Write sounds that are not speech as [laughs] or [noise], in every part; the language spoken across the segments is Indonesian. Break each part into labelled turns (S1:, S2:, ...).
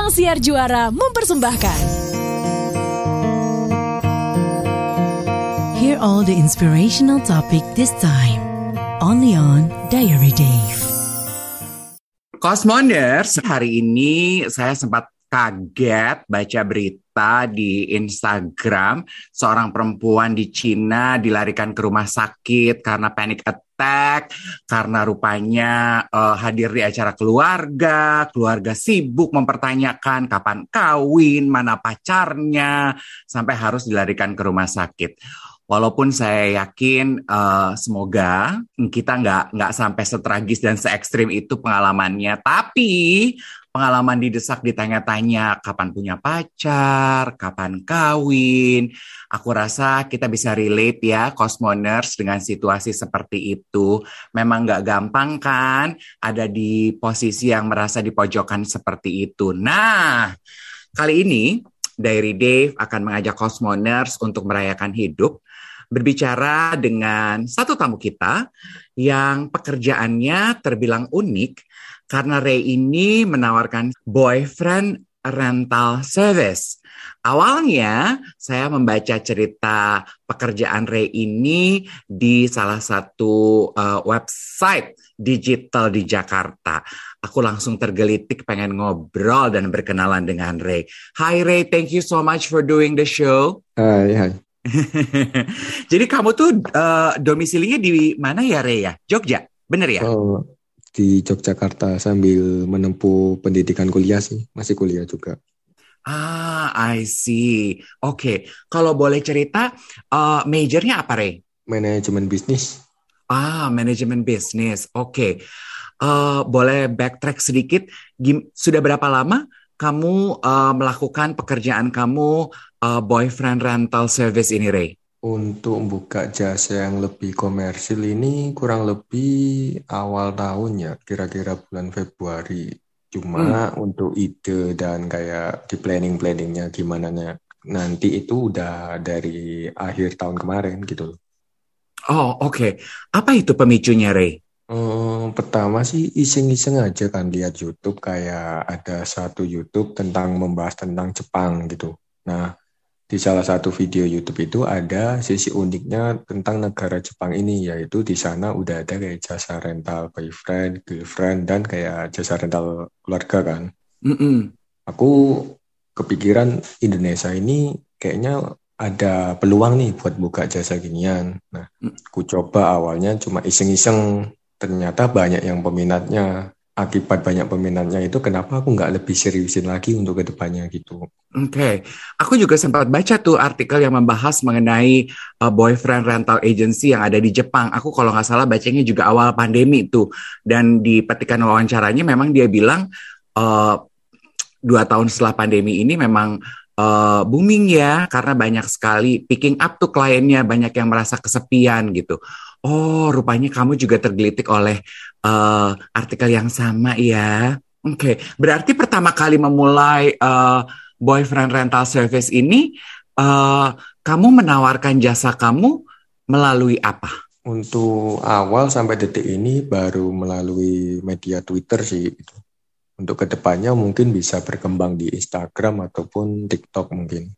S1: Ruang Siar Juara mempersembahkan.
S2: Hear all the inspirational topic this time. Only on Diary Dave.
S3: Cosmoners, hari ini saya sempat kaget baca berita di Instagram seorang perempuan di Cina dilarikan ke rumah sakit karena panic attack karena rupanya uh, hadir di acara keluarga, keluarga sibuk mempertanyakan kapan kawin, mana pacarnya, sampai harus dilarikan ke rumah sakit. Walaupun saya yakin uh, semoga kita nggak nggak sampai setragis dan se ekstrim itu pengalamannya, tapi pengalaman didesak ditanya-tanya kapan punya pacar, kapan kawin. Aku rasa kita bisa relate ya Cosmoners dengan situasi seperti itu. Memang nggak gampang kan ada di posisi yang merasa di pojokan seperti itu. Nah, kali ini Diary Dave akan mengajak Cosmoners untuk merayakan hidup berbicara dengan satu tamu kita yang pekerjaannya terbilang unik karena Ray ini menawarkan boyfriend rental service. Awalnya saya membaca cerita pekerjaan Ray ini di salah satu uh, website digital di Jakarta. Aku langsung tergelitik pengen ngobrol dan berkenalan dengan Ray. Hi Ray, thank you so much for doing the show.
S4: Hai, hai. [laughs]
S3: Jadi kamu tuh uh, domisilinya di mana ya Ray ya? Jogja, bener ya?
S4: Oh, di Yogyakarta sambil menempuh pendidikan kuliah sih, masih kuliah juga.
S3: Ah, I see. Oke, okay. kalau boleh cerita, uh, majornya apa, Rey?
S4: Manajemen bisnis.
S3: Ah, manajemen bisnis. Oke. Okay. Uh, boleh backtrack sedikit. Gim sudah berapa lama kamu uh, melakukan pekerjaan kamu uh, boyfriend rental service ini, Ray?
S4: Untuk membuka jasa yang lebih komersil ini kurang lebih awal tahun ya, kira-kira bulan Februari. Cuma hmm. untuk ide dan kayak di planning-planningnya gimana nanti itu udah dari akhir tahun kemarin gitu
S3: Oh oke, okay. apa itu pemicunya Ray?
S4: Hmm, pertama sih iseng-iseng aja kan lihat YouTube kayak ada satu YouTube tentang membahas tentang Jepang gitu. Nah di salah satu video YouTube itu ada sisi uniknya tentang negara Jepang ini yaitu di sana udah ada kayak jasa rental boyfriend, girlfriend dan kayak jasa rental keluarga kan.
S3: Mm -mm.
S4: Aku kepikiran Indonesia ini kayaknya ada peluang nih buat buka jasa ginian. Nah, mm. aku coba awalnya cuma iseng-iseng, ternyata banyak yang peminatnya akibat banyak peminatnya itu kenapa aku nggak lebih seriusin lagi untuk ke depannya gitu.
S3: Oke, okay. aku juga sempat baca tuh artikel yang membahas mengenai uh, boyfriend rental agency yang ada di Jepang. Aku kalau nggak salah bacanya juga awal pandemi tuh, dan di petikan wawancaranya memang dia bilang uh, dua tahun setelah pandemi ini memang uh, booming ya karena banyak sekali picking up tuh kliennya banyak yang merasa kesepian gitu. Oh, rupanya kamu juga tergelitik oleh uh, artikel yang sama ya. Oke, okay. berarti pertama kali memulai uh, boyfriend rental service ini, uh, kamu menawarkan jasa kamu melalui apa?
S4: Untuk awal sampai detik ini baru melalui media Twitter sih. Gitu. Untuk ke depannya mungkin bisa berkembang di Instagram ataupun TikTok mungkin.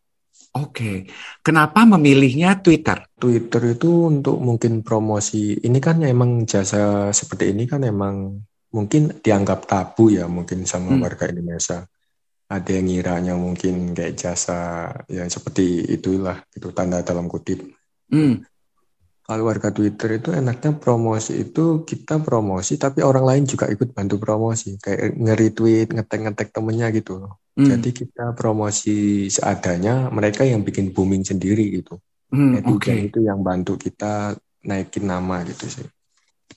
S3: Oke, kenapa memilihnya Twitter?
S4: Twitter itu untuk mungkin promosi. Ini kan emang jasa seperti ini kan emang mungkin dianggap tabu ya mungkin sama hmm. warga Indonesia. Ada yang ngiranya mungkin kayak jasa ya seperti itulah itu tanda dalam kutip.
S3: Hmm.
S4: Kalau warga Twitter itu enaknya promosi itu kita promosi tapi orang lain juga ikut bantu promosi kayak nge-retweet, ngetek-ngetek temennya gitu. Hmm. Jadi kita promosi seadanya, mereka yang bikin booming sendiri gitu.
S3: Hmm, Oke. Okay.
S4: Itu yang bantu kita naikin nama gitu sih.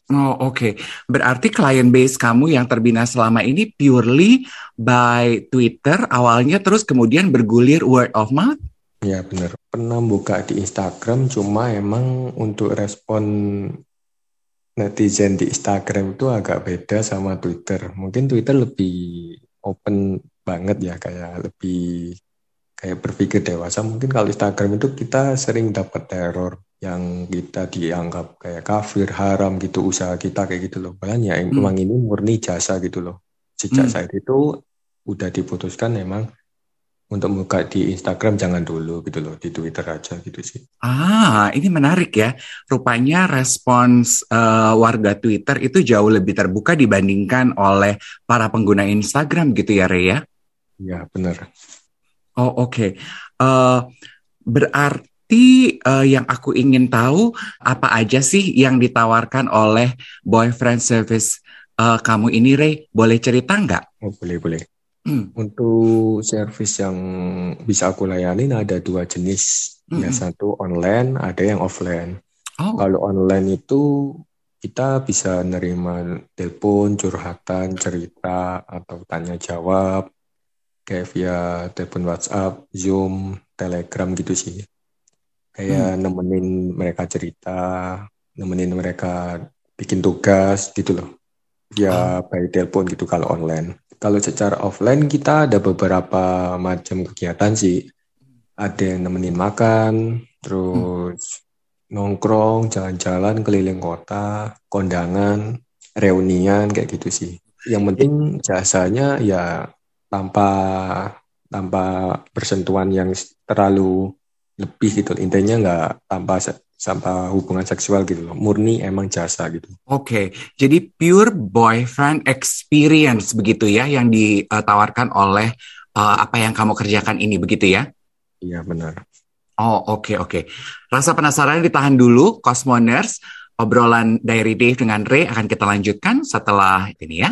S3: Oh oke, okay. berarti client base kamu yang terbina selama ini purely by Twitter awalnya, terus kemudian bergulir word of mouth?
S4: Ya benar. Pernah buka di Instagram, cuma emang untuk respon netizen di Instagram itu agak beda sama Twitter. Mungkin Twitter lebih open banget ya kayak lebih kayak berpikir dewasa mungkin kalau Instagram itu kita sering dapat teror yang kita dianggap kayak kafir haram gitu usaha kita kayak gitu loh bahkan ya hmm. emang ini murni jasa gitu loh sejak hmm. saat itu udah diputuskan memang untuk buka di Instagram jangan dulu gitu loh di Twitter aja gitu sih.
S3: Ah, ini menarik ya. Rupanya respons uh, warga Twitter itu jauh lebih terbuka dibandingkan oleh para pengguna Instagram gitu ya, Rea?
S4: Iya, benar.
S3: Oh, oke. Okay. Uh, berarti uh, yang aku ingin tahu apa aja sih yang ditawarkan oleh boyfriend service uh, kamu ini, Ray? Boleh cerita nggak?
S4: Oh, boleh, boleh. [clears throat] Untuk service yang bisa aku layanin ada dua jenis. Hmm. Ya satu online, ada yang offline. Oh. Kalau online itu kita bisa nerima telepon, curhatan, cerita atau tanya jawab kayak via telepon WhatsApp, Zoom, Telegram gitu sih. Kayak hmm. nemenin mereka cerita, nemenin mereka bikin tugas gitu loh. Ya oh. by telepon gitu kalau online. Kalau secara offline kita ada beberapa macam kegiatan sih. Ada yang nemenin makan, terus hmm. nongkrong, jalan-jalan keliling kota, kondangan, reunian kayak gitu sih. Yang penting jasanya ya tanpa tanpa persentuhan yang terlalu lebih gitu. Intinya nggak tanpa sampai hubungan seksual gitu loh. Murni emang jasa gitu.
S3: Oke, okay. jadi pure boyfriend experience begitu ya yang ditawarkan oleh uh, apa yang kamu kerjakan ini begitu ya?
S4: Iya benar.
S3: Oh oke okay, oke. Okay. Rasa penasaran ditahan dulu, Cosmoners. Obrolan Diary Dave dengan Ray akan kita lanjutkan setelah ini ya.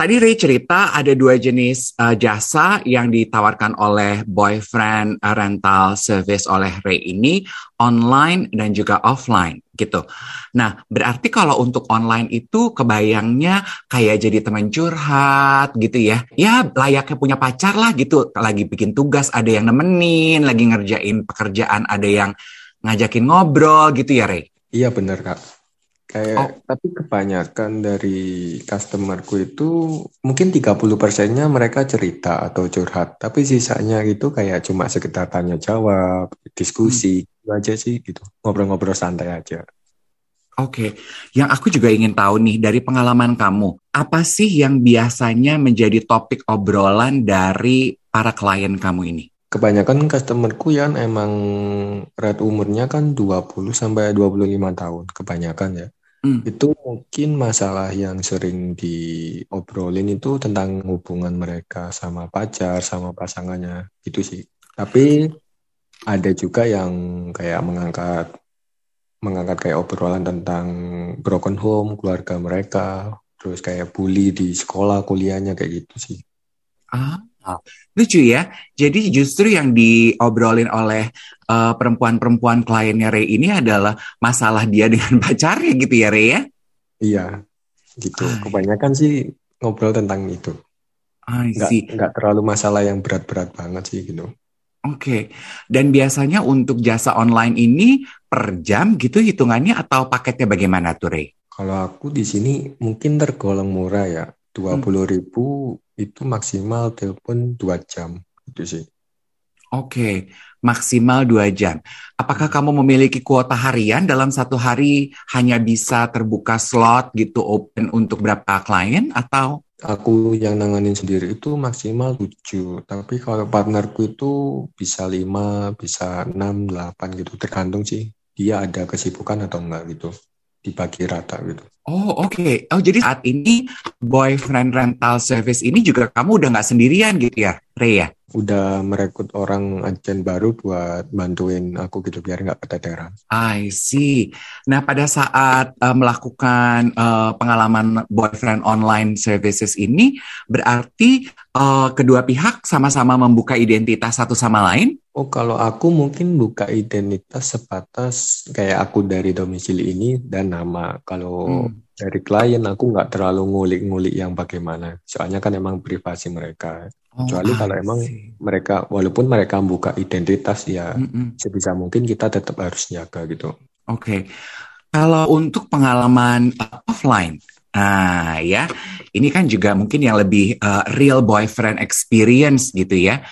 S3: Tadi Ray cerita ada dua jenis uh, jasa yang ditawarkan oleh boyfriend uh, rental service oleh Ray ini online dan juga offline gitu. Nah, berarti kalau untuk online itu kebayangnya kayak jadi teman curhat gitu ya. Ya layaknya punya pacar lah gitu. Lagi bikin tugas ada yang nemenin, lagi ngerjain pekerjaan ada yang ngajakin ngobrol gitu ya Ray.
S4: Iya benar Kak. Kayak oh. tapi kebanyakan dari customerku itu mungkin 30 persennya mereka cerita atau curhat, tapi sisanya itu kayak cuma sekedar tanya jawab, diskusi, hmm. itu aja sih gitu. Ngobrol-ngobrol santai aja.
S3: Oke, okay. yang aku juga ingin tahu nih dari pengalaman kamu, apa sih yang biasanya menjadi topik obrolan dari para klien kamu ini?
S4: Kebanyakan customerku yang emang rate umurnya kan 20 sampai 25 tahun kebanyakan ya. Hmm. Itu mungkin masalah yang sering diobrolin itu tentang hubungan mereka sama pacar, sama pasangannya, itu sih. Tapi ada juga yang kayak mengangkat mengangkat kayak obrolan tentang broken home, keluarga mereka, terus kayak bully di sekolah, kuliahnya kayak gitu sih.
S3: Ah, Lucu ya. Jadi justru yang diobrolin oleh uh, perempuan-perempuan kliennya Ray ini adalah masalah dia dengan [laughs] pacarnya gitu ya Ray ya?
S4: Iya, gitu. Ay. Kebanyakan sih ngobrol tentang itu. Nggak, nggak terlalu masalah yang berat-berat banget sih gitu.
S3: Oke, okay. dan biasanya untuk jasa online ini per jam gitu hitungannya atau paketnya bagaimana tuh Ray?
S4: Kalau aku di sini mungkin tergolong murah ya, dua puluh ribu itu maksimal telepon dua jam itu sih.
S3: Oke, maksimal dua jam. Apakah kamu memiliki kuota harian dalam satu hari hanya bisa terbuka slot gitu open untuk berapa klien atau?
S4: Aku yang nanganin sendiri itu maksimal tujuh. tapi kalau partnerku itu bisa lima, bisa enam, delapan gitu, tergantung sih. Dia ada kesibukan atau enggak gitu dibagi rata gitu.
S3: Oh oke. Okay. Oh jadi saat ini boyfriend rental service ini juga kamu udah nggak sendirian gitu ya, Ray ya?
S4: Udah merekrut orang agen baru buat bantuin aku gitu biar nggak keteteran.
S3: I see. Nah pada saat uh, melakukan uh, pengalaman boyfriend online services ini berarti uh, kedua pihak sama-sama membuka identitas satu sama lain?
S4: Oh, kalau aku mungkin buka identitas sebatas kayak aku dari domisili ini dan nama. Kalau hmm. dari klien aku nggak terlalu ngulik-ngulik yang bagaimana. Soalnya kan emang privasi mereka. Oh, Kecuali kalau emang mereka, walaupun mereka buka identitas ya mm -mm. sebisa mungkin kita tetap harus jaga gitu.
S3: Oke. Okay. Kalau untuk pengalaman uh, offline, Nah, ya, ini kan juga mungkin yang lebih uh, real boyfriend experience gitu ya.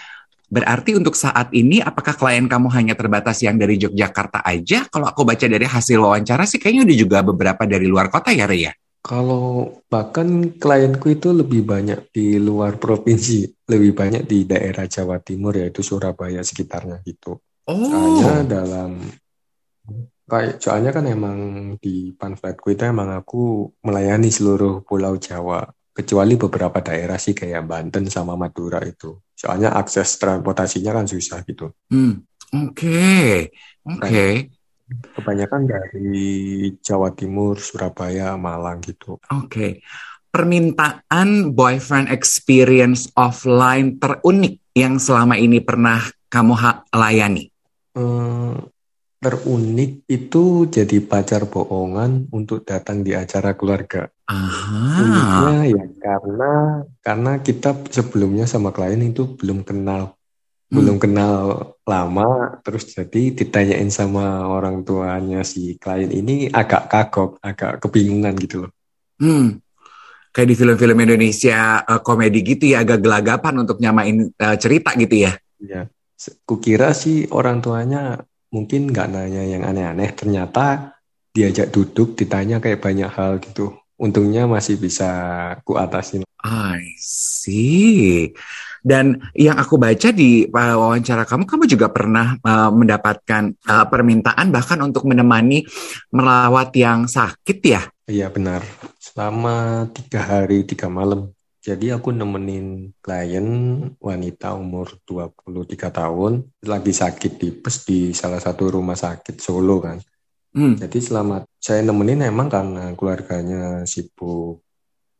S3: Berarti untuk saat ini apakah klien kamu hanya terbatas yang dari Yogyakarta aja? Kalau aku baca dari hasil wawancara sih kayaknya udah juga beberapa dari luar kota ya, Ria?
S4: Kalau bahkan klienku itu lebih banyak di luar provinsi, lebih banyak di daerah Jawa Timur yaitu Surabaya sekitarnya gitu.
S3: Oh.
S4: Soalnya dalam kayak soalnya kan emang di pamfletku itu emang aku melayani seluruh Pulau Jawa kecuali beberapa daerah sih kayak Banten sama Madura itu. Soalnya akses transportasinya kan susah gitu.
S3: Hmm. Oke. Oke.
S4: Kebanyakan dari Jawa Timur, Surabaya, Malang gitu.
S3: Oke. Permintaan boyfriend experience offline terunik yang selama ini pernah kamu layani?
S4: Eh, terunik itu jadi pacar bohongan untuk datang di acara keluarga.
S3: Aha.
S4: Uniknya ya karena karena kita sebelumnya sama klien itu belum kenal
S3: Hmm.
S4: belum kenal lama terus jadi ditanyain sama orang tuanya si klien ini agak kagok, agak kebingungan gitu loh.
S3: Hmm. Kayak di film-film Indonesia eh, komedi gitu ya, agak gelagapan untuk nyamain eh, cerita gitu ya.
S4: Ya, se- kukira sih orang tuanya mungkin nggak nanya yang aneh-aneh, ternyata diajak duduk ditanya kayak banyak hal gitu. Untungnya masih bisa ku atasin.
S3: I see. Dan yang aku baca di uh, wawancara kamu, kamu juga pernah uh, mendapatkan uh, permintaan bahkan untuk menemani merawat yang sakit ya?
S4: Iya benar. Selama tiga hari tiga malam. Jadi aku nemenin klien wanita umur 23 tahun lagi sakit tipes di salah satu rumah sakit Solo kan.
S3: Hmm.
S4: Jadi selama saya nemenin emang karena keluarganya sibuk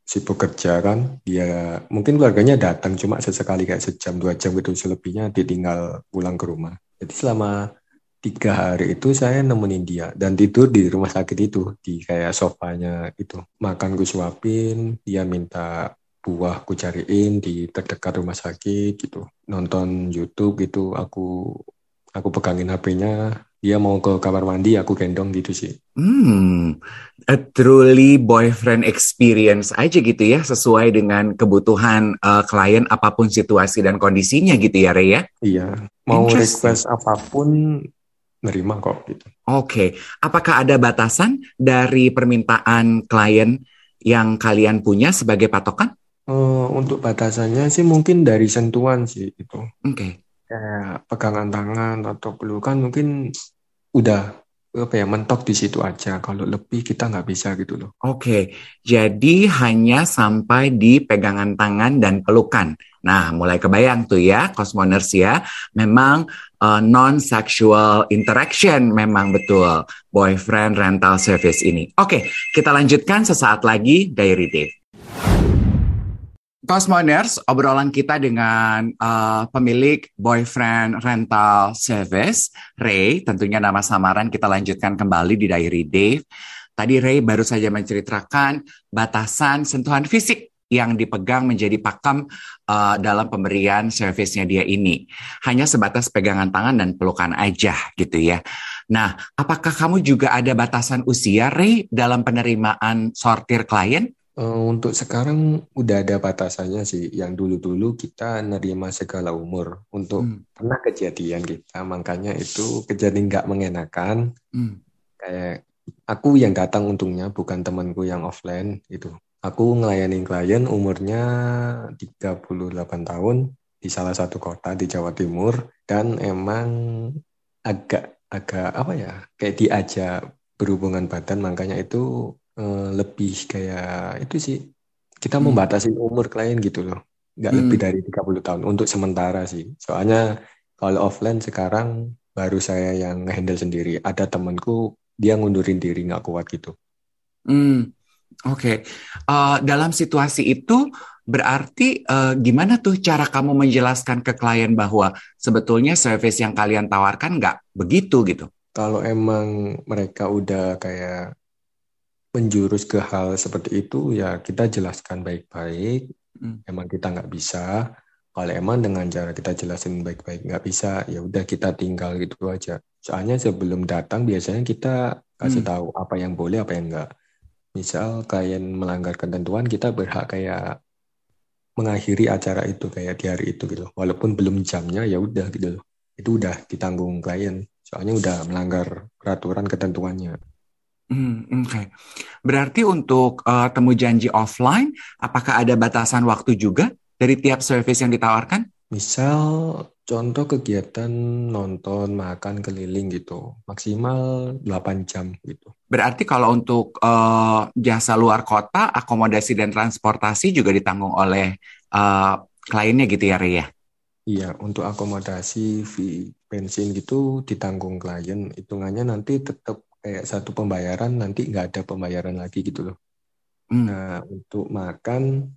S4: sibuk kerja kan, dia mungkin keluarganya datang cuma sesekali kayak sejam dua jam gitu, selebihnya ditinggal pulang ke rumah. Jadi selama tiga hari itu saya nemenin dia dan tidur di rumah sakit itu di kayak sofanya itu makan gue suapin, dia minta buah ku cariin di terdekat rumah sakit gitu, nonton YouTube gitu, aku aku pegangin HP-nya, dia mau ke kamar mandi, aku gendong gitu sih.
S3: Hmm, a truly boyfriend experience aja gitu ya, sesuai dengan kebutuhan uh, klien apa pun situasi dan kondisinya gitu ya, Ray ya?
S4: Iya, mau request apa pun nerima kok gitu.
S3: Oke, apakah ada batasan dari permintaan klien yang kalian punya sebagai patokan?
S4: Eh, untuk batasannya sih mungkin dari sentuhan sih itu.
S3: Oke.
S4: Kayak pegangan tangan atau pelukan mungkin udah apa ya mentok di situ aja. Kalau lebih kita nggak bisa gitu loh.
S3: Oke, jadi hanya sampai di pegangan tangan dan pelukan. Nah, mulai kebayang tuh ya, Cosmoners ya. Memang uh, non-sexual interaction memang betul boyfriend rental service ini. Oke, kita lanjutkan sesaat lagi Diary Dave. Cosmoners, obrolan kita dengan uh, pemilik boyfriend rental service, Ray. Tentunya nama samaran kita lanjutkan kembali di Diary Dave. Tadi Ray baru saja menceritakan batasan sentuhan fisik yang dipegang menjadi pakem uh, dalam pemberian servisnya dia ini. Hanya sebatas pegangan tangan dan pelukan aja gitu ya. Nah, apakah kamu juga ada batasan usia Ray dalam penerimaan sortir klien?
S4: Eh, untuk sekarang udah ada batasannya sih. Yang dulu-dulu kita nerima segala umur. Untuk
S3: Hmm.
S4: pernah kejadian kita, makanya itu kejadian nggak mengenakan.
S3: Hmm.
S4: Kayak aku yang datang untungnya bukan temanku yang offline itu. Aku ngelayanin klien umurnya 38 tahun di salah satu kota di Jawa Timur dan emang agak agak apa ya kayak diajak berhubungan badan makanya itu eh, lebih kayak itu sih kita
S3: Hmm.
S4: membatasi umur klien gitu loh nggak
S3: Hmm.
S4: lebih dari 30 tahun untuk sementara sih soalnya kalau offline sekarang baru saya yang handle sendiri ada temanku dia ngundurin diri nggak kuat gitu
S3: Hmm, oke. Eh, dalam situasi itu berarti eh, gimana tuh cara kamu menjelaskan ke klien bahwa sebetulnya service yang kalian tawarkan nggak begitu gitu?
S4: kalau emang mereka udah kayak menjurus ke hal seperti itu ya kita jelaskan baik-baik.
S3: Hmm.
S4: emang kita nggak bisa. Kalau emang dengan cara kita jelasin baik-baik nggak bisa ya udah kita tinggal gitu aja. Soalnya sebelum datang biasanya kita kasih
S3: Hmm.
S4: tahu apa yang boleh apa yang enggak misal klien melanggar ketentuan kita berhak kayak mengakhiri acara itu kayak di hari itu gitu. Walaupun belum jamnya ya udah gitu loh. Itu udah ditanggung klien. Soalnya udah melanggar peraturan ketentuannya
S3: Hmm, Oke, berarti untuk uh, temu janji offline, apakah ada batasan waktu juga dari tiap service yang ditawarkan?
S4: Misal contoh kegiatan nonton, makan, keliling gitu, maksimal 8 jam gitu.
S3: Berarti kalau untuk uh, jasa luar kota, akomodasi dan transportasi juga ditanggung oleh uh, kliennya gitu ya, Ria?
S4: Iya, untuk akomodasi, fee bensin gitu ditanggung klien. Hitungannya nanti tetap kayak satu pembayaran nanti nggak ada pembayaran lagi gitu loh. Hmm. Nah untuk makan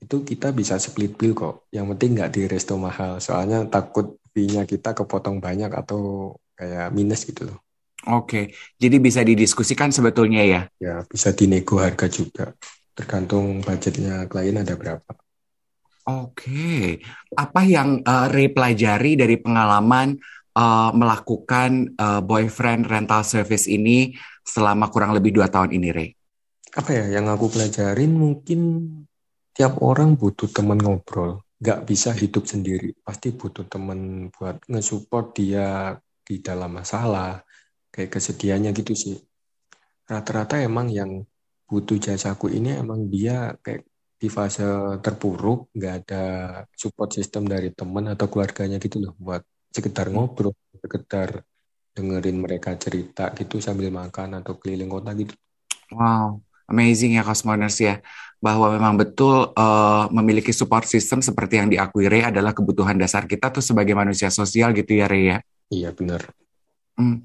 S4: itu kita bisa split bill kok. Yang penting nggak di resto mahal. Soalnya takut fee-nya kita kepotong banyak atau kayak minus gitu loh.
S3: Oke, jadi bisa didiskusikan sebetulnya ya?
S4: Ya bisa dinego harga juga. Tergantung budgetnya klien ada berapa.
S3: Oke, apa yang uh, Ray pelajari dari pengalaman uh, melakukan uh, boyfriend rental service ini selama kurang lebih dua tahun ini, Ray?
S4: Apa ya, yang aku pelajarin mungkin tiap orang butuh teman ngobrol. Gak bisa hidup sendiri. Pasti butuh teman buat nge-support dia di dalam masalah. Kayak kesedihannya gitu sih. Rata-rata emang yang butuh jasaku ini emang dia kayak di fase terpuruk, nggak ada support system dari teman atau keluarganya gitu loh buat sekedar ngobrol, sekedar dengerin mereka cerita gitu sambil makan atau keliling kota gitu.
S3: Wow, amazing ya Cosmoners ya. Bahwa memang betul uh, memiliki support system seperti yang diakui Ray adalah kebutuhan dasar kita tuh sebagai manusia sosial gitu ya Ray ya.
S4: Iya benar.
S3: Hmm.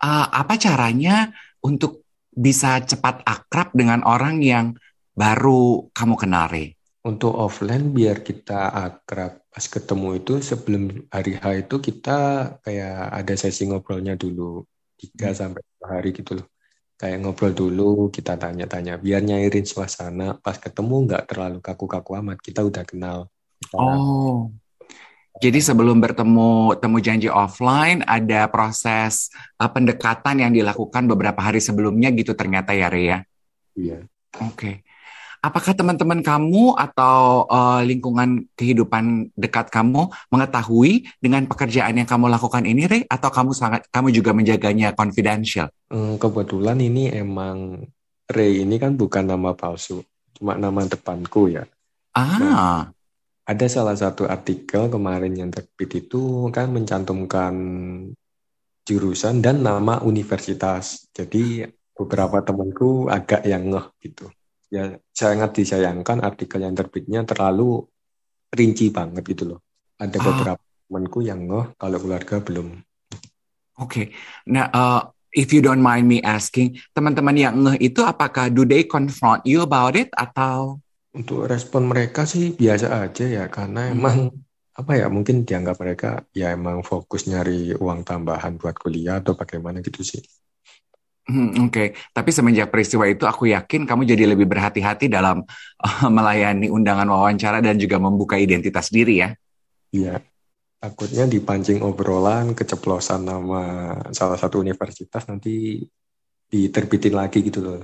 S3: Uh, apa caranya untuk bisa cepat akrab dengan orang yang baru kamu kenal Ray?
S4: Untuk offline biar kita akrab pas ketemu itu sebelum hari H itu kita kayak ada sesi ngobrolnya dulu. Tiga hmm. sampai dua hari gitu loh. Kayak ngobrol dulu kita tanya-tanya. Biar nyairin suasana. Pas ketemu nggak terlalu kaku-kaku amat. Kita udah kenal. Kita
S3: oh. Jadi sebelum bertemu temu janji offline ada proses uh, pendekatan yang dilakukan beberapa hari sebelumnya gitu ternyata ya Ria?
S4: Iya.
S3: Oke. okay. Apakah teman-teman kamu atau uh, lingkungan kehidupan dekat kamu mengetahui dengan pekerjaan yang kamu lakukan ini, Rey? Atau kamu sangat kamu juga menjaganya confidential?
S4: Hmm, kebetulan ini emang Rey ini kan bukan nama palsu, cuma nama depanku ya.
S3: Ah. Nah,
S4: ada salah satu artikel kemarin yang terbit itu kan mencantumkan jurusan dan nama universitas. Jadi beberapa temanku agak yang ngeh gitu ya sangat disayangkan artikel yang terbitnya terlalu rinci banget gitu loh. Ada ah. beberapa temanku yang ngeh kalau keluarga belum.
S3: Oke, okay. nah uh, if you don't mind me asking, teman-teman yang ngeh itu apakah do they confront you about it atau?
S4: Untuk respon mereka sih biasa aja ya, karena hmm. emang apa ya mungkin dianggap mereka ya emang fokus nyari uang tambahan buat kuliah atau bagaimana gitu sih.
S3: Hmm, Oke, okay. tapi semenjak peristiwa itu aku yakin kamu jadi lebih berhati-hati dalam uh, melayani undangan wawancara dan juga membuka identitas diri ya.
S4: Iya, takutnya dipancing obrolan, keceplosan nama salah satu universitas nanti diterbitin lagi gitu loh.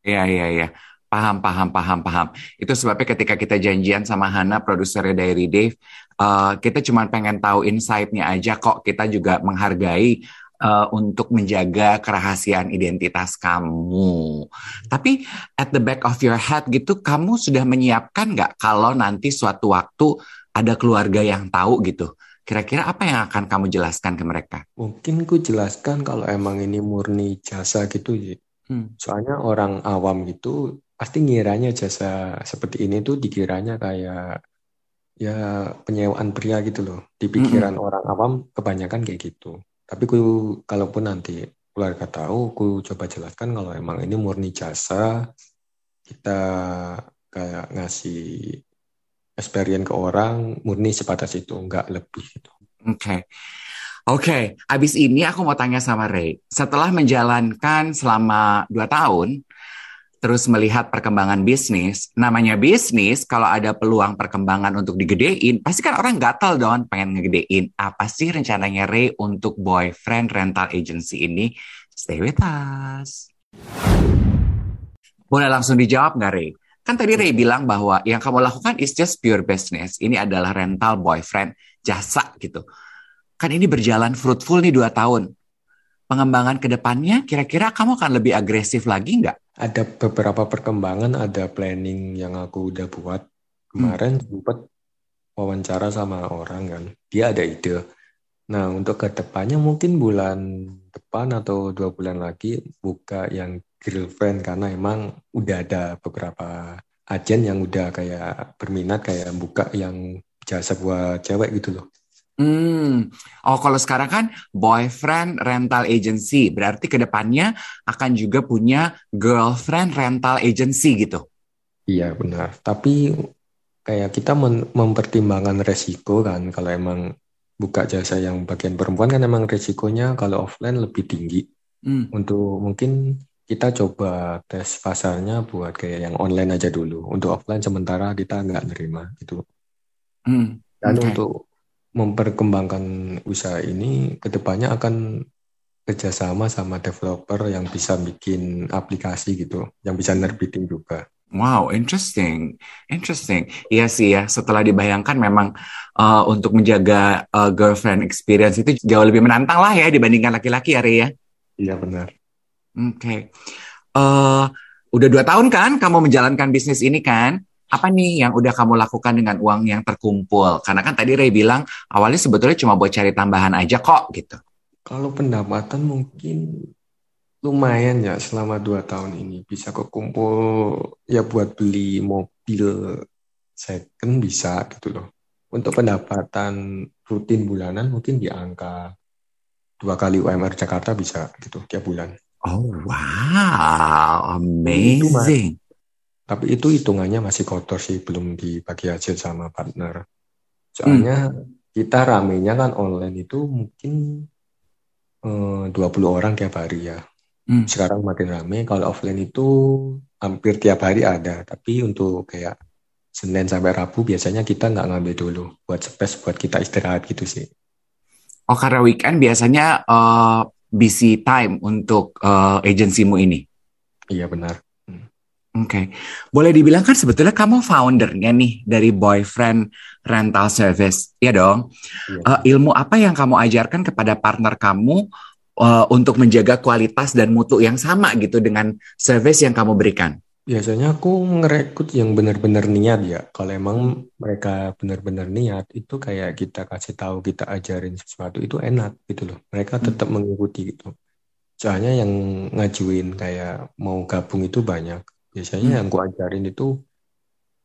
S3: Iya, iya, iya. Paham, paham, paham, paham. Itu sebabnya ketika kita janjian sama Hana, produsernya Diary Dave, uh, kita cuma pengen tahu insight-nya aja kok. Kita juga menghargai uh, untuk menjaga kerahasiaan identitas kamu. Tapi at the back of your head gitu, kamu sudah menyiapkan nggak kalau nanti suatu waktu ada keluarga yang tahu gitu? Kira-kira apa yang akan kamu jelaskan ke mereka?
S4: Mungkin ku jelaskan kalau emang ini murni jasa gitu, hmm. soalnya orang awam gitu pasti ngiranya jasa seperti ini tuh dikiranya kayak ya penyewaan pria gitu loh. Di pikiran -hmm. orang awam kebanyakan kayak gitu. Tapi ku kalaupun nanti keluarga tahu, ku coba jelaskan kalau emang ini murni jasa, kita kayak ngasih experience ke orang murni sebatas itu, nggak lebih gitu.
S3: Oke. Okay. Oke, okay. abis ini aku mau tanya sama Ray. Setelah menjalankan selama dua tahun, terus melihat perkembangan bisnis, namanya bisnis, kalau ada peluang perkembangan untuk digedein, pasti kan orang gatal dong pengen ngegedein. Apa sih rencananya Ray untuk boyfriend rental agency ini? Stay with us. Boleh langsung dijawab nggak Ray? Kan tadi Ray bilang bahwa yang kamu lakukan is just pure business. Ini adalah rental boyfriend, jasa gitu. Kan ini berjalan fruitful nih dua tahun pengembangan ke depannya, kira-kira kamu akan lebih agresif lagi nggak?
S4: Ada beberapa perkembangan, ada planning yang aku udah buat. Kemarin hmm. sempat wawancara sama orang kan, dia ada ide. Nah, untuk ke depannya mungkin bulan depan atau dua bulan lagi buka yang girlfriend karena emang udah ada beberapa agen yang udah kayak berminat kayak buka yang jasa buat cewek gitu loh.
S3: Hmm, oh kalau sekarang kan boyfriend rental agency, berarti ke depannya akan juga punya girlfriend rental agency gitu.
S4: Iya benar, tapi kayak kita mempertimbangkan resiko kan, kalau emang buka jasa yang bagian perempuan kan emang resikonya kalau offline lebih tinggi. Hmm. Untuk mungkin kita coba tes pasarnya buat kayak yang online aja dulu. Untuk offline sementara kita nggak nerima gitu. Hmm. Dan okay. untuk memperkembangkan usaha ini ke depannya akan kerjasama sama developer yang bisa bikin aplikasi gitu, yang bisa nerbitin juga.
S3: Wow, interesting, interesting. Iya sih ya. Setelah dibayangkan, memang uh, untuk menjaga uh, girlfriend experience itu jauh lebih menantang lah ya dibandingkan laki-laki ya, ya.
S4: Iya benar.
S3: Oke. Okay. Uh, udah dua tahun kan kamu menjalankan bisnis ini kan? Apa nih yang udah kamu lakukan dengan uang yang terkumpul? Karena kan tadi Ray bilang awalnya sebetulnya cuma buat cari tambahan aja kok gitu.
S4: Kalau pendapatan mungkin lumayan ya selama dua tahun ini bisa kekumpul ya buat beli mobil second bisa gitu loh. Untuk pendapatan rutin bulanan mungkin di angka dua kali UMR Jakarta bisa gitu tiap bulan.
S3: Oh wow, amazing.
S4: Tapi itu hitungannya masih kotor sih, belum dibagi hasil sama partner. Soalnya hmm. kita ramenya kan online itu mungkin eh, 20 orang tiap hari ya. Hmm. Sekarang makin rame, kalau offline itu hampir tiap hari ada. Tapi untuk kayak Senin sampai Rabu biasanya kita nggak ngambil dulu buat space buat kita istirahat gitu sih.
S3: Oh karena weekend biasanya uh, busy time untuk uh, agensimu ini?
S4: Iya benar.
S3: Oke, okay. boleh dibilang kan sebetulnya kamu foundernya nih dari Boyfriend Rental Service, ya dong. Iya. Uh, ilmu apa yang kamu ajarkan kepada partner kamu uh, untuk menjaga kualitas dan mutu yang sama gitu dengan service yang kamu berikan?
S4: Biasanya aku ngerekrut yang benar-benar niat ya. Kalau emang mereka benar-benar niat, itu kayak kita kasih tahu, kita ajarin sesuatu itu enak gitu loh. Mereka hmm. tetap hmm. mengikuti gitu. Soalnya yang ngajuin kayak mau gabung itu banyak Biasanya hmm. yang gue ajarin itu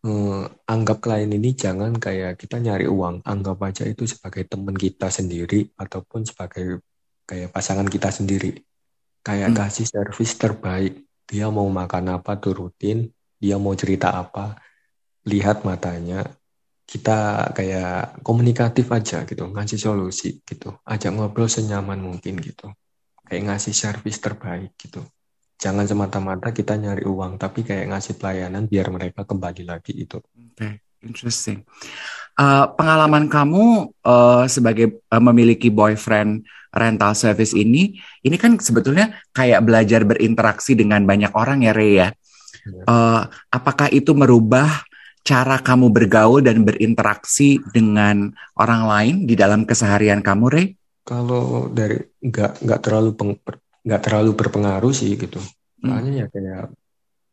S4: eh, anggap klien ini jangan kayak kita nyari uang, anggap aja itu sebagai teman kita sendiri ataupun sebagai kayak pasangan kita sendiri. Kayak hmm. kasih servis terbaik. Dia mau makan apa tuh rutin, dia mau cerita apa, lihat matanya, kita kayak komunikatif aja gitu, ngasih solusi gitu, ajak ngobrol senyaman mungkin gitu, kayak ngasih servis terbaik gitu jangan semata-mata kita nyari uang tapi kayak ngasih pelayanan biar mereka kembali lagi itu.
S3: Oke, okay. interesting. Uh, pengalaman kamu uh, sebagai uh, memiliki boyfriend rental service ini, ini kan sebetulnya kayak belajar berinteraksi dengan banyak orang ya, Ray ya. Uh, apakah itu merubah cara kamu bergaul dan berinteraksi dengan orang lain di dalam keseharian kamu, Ray?
S4: Kalau dari nggak nggak terlalu peng, nggak terlalu berpengaruh sih gitu. Soalnya hmm. ya kayak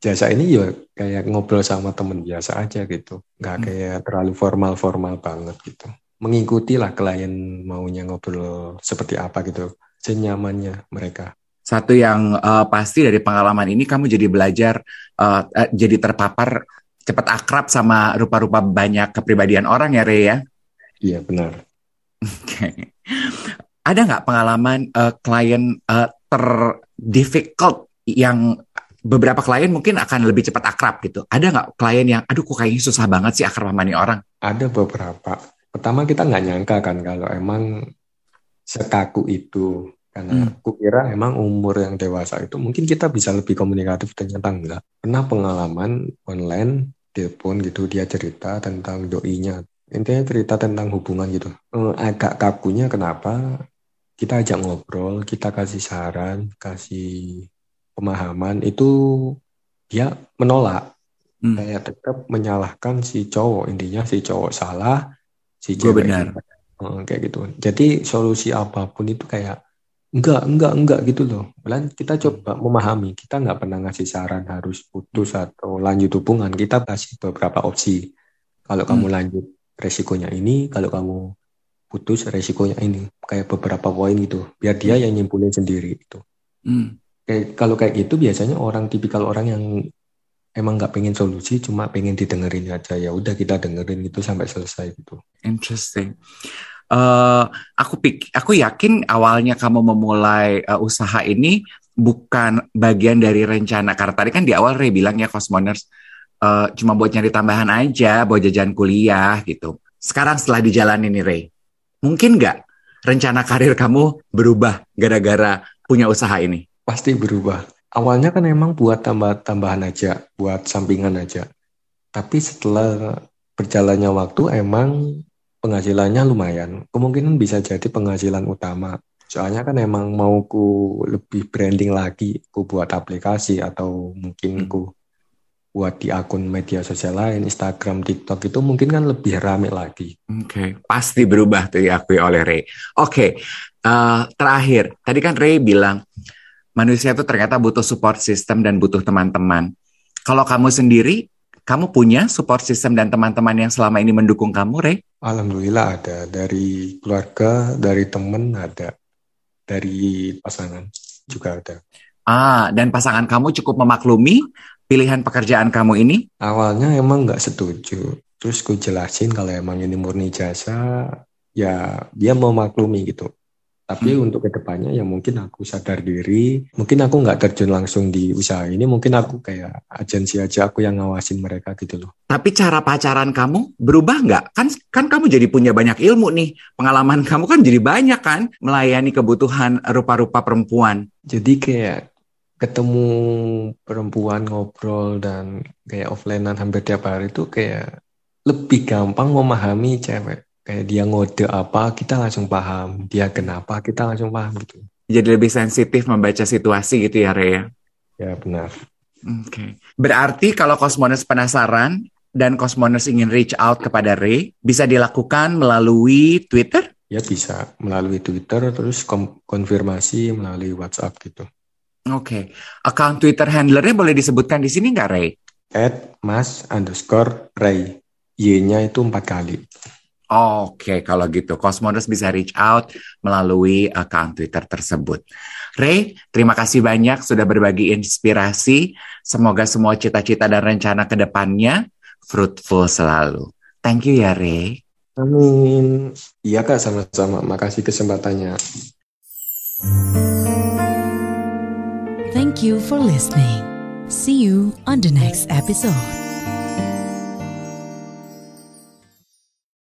S4: jasa ini ya kayak ngobrol sama temen biasa aja gitu. Nggak hmm. kayak terlalu formal-formal banget gitu. Mengikuti lah klien maunya ngobrol seperti apa gitu. Senyamannya mereka.
S3: Satu yang uh, pasti dari pengalaman ini kamu jadi belajar, uh, uh, jadi terpapar cepat akrab sama rupa-rupa banyak kepribadian orang ya, Rey ya?
S4: Iya benar. [laughs]
S3: Oke. Okay. Ada nggak pengalaman uh, klien uh, ter-difficult yang beberapa klien mungkin akan lebih cepat akrab gitu. Ada nggak klien yang, aduh kok kayaknya susah banget sih akrab sama nih orang?
S4: Ada beberapa. Pertama kita nggak nyangka kan kalau emang sekaku itu. Karena hmm. aku kira emang umur yang dewasa itu mungkin kita bisa lebih komunikatif ternyata enggak. Pernah pengalaman online, telepon gitu, dia cerita tentang doinya. Intinya cerita tentang hubungan gitu. Eh, agak kakunya kenapa? Kita ajak ngobrol, kita kasih saran, kasih pemahaman itu dia menolak. Hmm. Kayak tetap menyalahkan si cowok. Intinya si cowok salah, si cewek
S3: benar.
S4: Hmm, kayak gitu. Jadi solusi apa pun itu kayak enggak enggak enggak gitu loh Malah kita coba memahami kita nggak pernah ngasih saran harus putus atau lanjut hubungan kita kasih beberapa opsi kalau
S3: Hmm.
S4: kamu lanjut resikonya ini kalau kamu putus resikonya ini kayak beberapa poin gitu biar dia yang nyimpulin sendiri itu
S3: Hmm.
S4: kayak kalau kayak gitu biasanya orang tipikal orang yang emang nggak pengen solusi cuma pengen didengerin aja ya udah kita dengerin itu sampai selesai gitu
S3: Interesting. Eh, aku pik, aku yakin awalnya kamu memulai eh, usaha ini bukan bagian dari rencana karena tadi kan di awal Ray bilang ya Cosmoners eh, cuma buat nyari tambahan aja, buat jajan kuliah gitu. Sekarang setelah dijalanin nih Ray, mungkin nggak rencana karir kamu berubah gara-gara punya usaha ini?
S4: pasti berubah awalnya kan emang buat tambah tambahan aja buat sampingan aja tapi setelah berjalannya waktu emang penghasilannya lumayan kemungkinan bisa jadi penghasilan utama soalnya kan emang mau ku lebih branding lagi ku buat aplikasi atau mungkin
S3: Hmm.
S4: ku buat di akun media sosial lain Instagram TikTok itu mungkin kan lebih rame lagi
S3: Oke, pasti berubah tuh diakui oleh Ray. Oke, eh, terakhir, tadi kan Ray bilang manusia itu ternyata butuh support system dan butuh teman-teman. Kalau kamu sendiri, kamu punya support system dan teman-teman yang selama ini mendukung kamu, Ray?
S4: Alhamdulillah ada dari keluarga dari temen ada dari pasangan juga ada
S3: Ah, dan pasangan kamu cukup memaklumi pilihan pekerjaan kamu ini?
S4: Awalnya emang nggak setuju. Terus gue jelasin kalau emang ini murni jasa, ya dia mau maklumi gitu. Tapi
S3: Hmm.
S4: untuk ke depannya ya mungkin aku sadar diri, mungkin aku nggak terjun langsung di usaha ini, mungkin aku kayak agensi aja aku yang ngawasin mereka gitu loh.
S3: Tapi cara pacaran kamu berubah nggak? Kan kan kamu jadi punya banyak ilmu nih. Pengalaman [laughs] kamu kan jadi banyak kan melayani kebutuhan rupa-rupa perempuan.
S4: Jadi kayak ketemu perempuan ngobrol dan kayak offlinean hampir tiap hari itu kayak lebih gampang memahami cewek. Kayak dia ngode apa, kita langsung paham. Dia kenapa, kita langsung paham gitu.
S3: Jadi lebih sensitif membaca situasi gitu ya, Rea?
S4: Ya benar.
S3: Oke. Berarti kalau Cosmoners penasaran dan Cosmoners ingin reach out kepada Ray, bisa dilakukan melalui Twitter?
S4: Ya bisa melalui Twitter, terus konfirmasi melalui WhatsApp gitu.
S3: Oke. Account Twitter handlernya boleh disebutkan di sini nggak, Ray?
S4: At mas underscore Ray. Y-nya itu empat kali.
S3: Oke, kalau gitu Cosmoners bisa reach out melalui account Twitter tersebut. Ray, terima kasih banyak sudah berbagi inspirasi. Semoga semua cita-cita dan rencana ke depannya fruitful selalu. Thank you ya, Ray.
S4: Amin. Iya kak, sama-sama. Makasih kesempatannya.
S2: Thank you for listening. See you on the next episode.